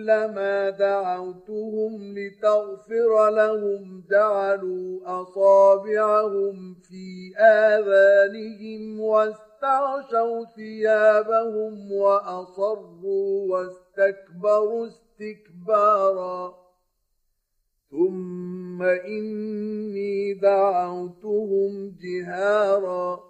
كلما دعوتهم لتغفر لهم جعلوا أصابعهم في آذانهم واستغفروا استغشوا ثيابهم وأصروا واستكبروا استكبارا. ثم إني دعوتهم جهارا.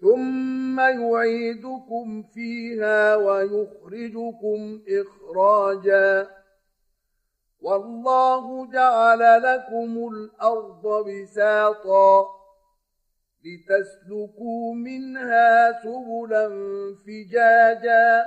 ثم يعيدكم فيها ويخرجكم إخراجا والله جعل لكم الأرض بساطا لتسلكوا منها سبلا فجاجا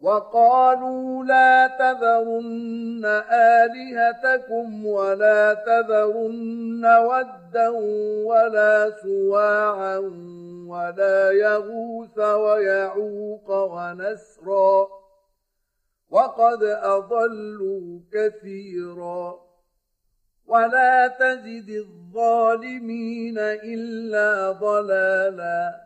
وقالوا لا تذرن آلهتكم ولا تذرن ودا ولا سواعا ولا يغوث ويعوق ونسرا وقد أضلوا كثيرا ولا تزد الظالمين إلا ضلالا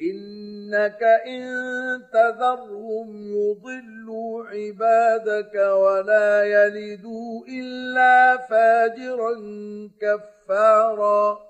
إنك إن تذرهم يضلوا عبادك ولا يلدوا إلا فاجرا كفارا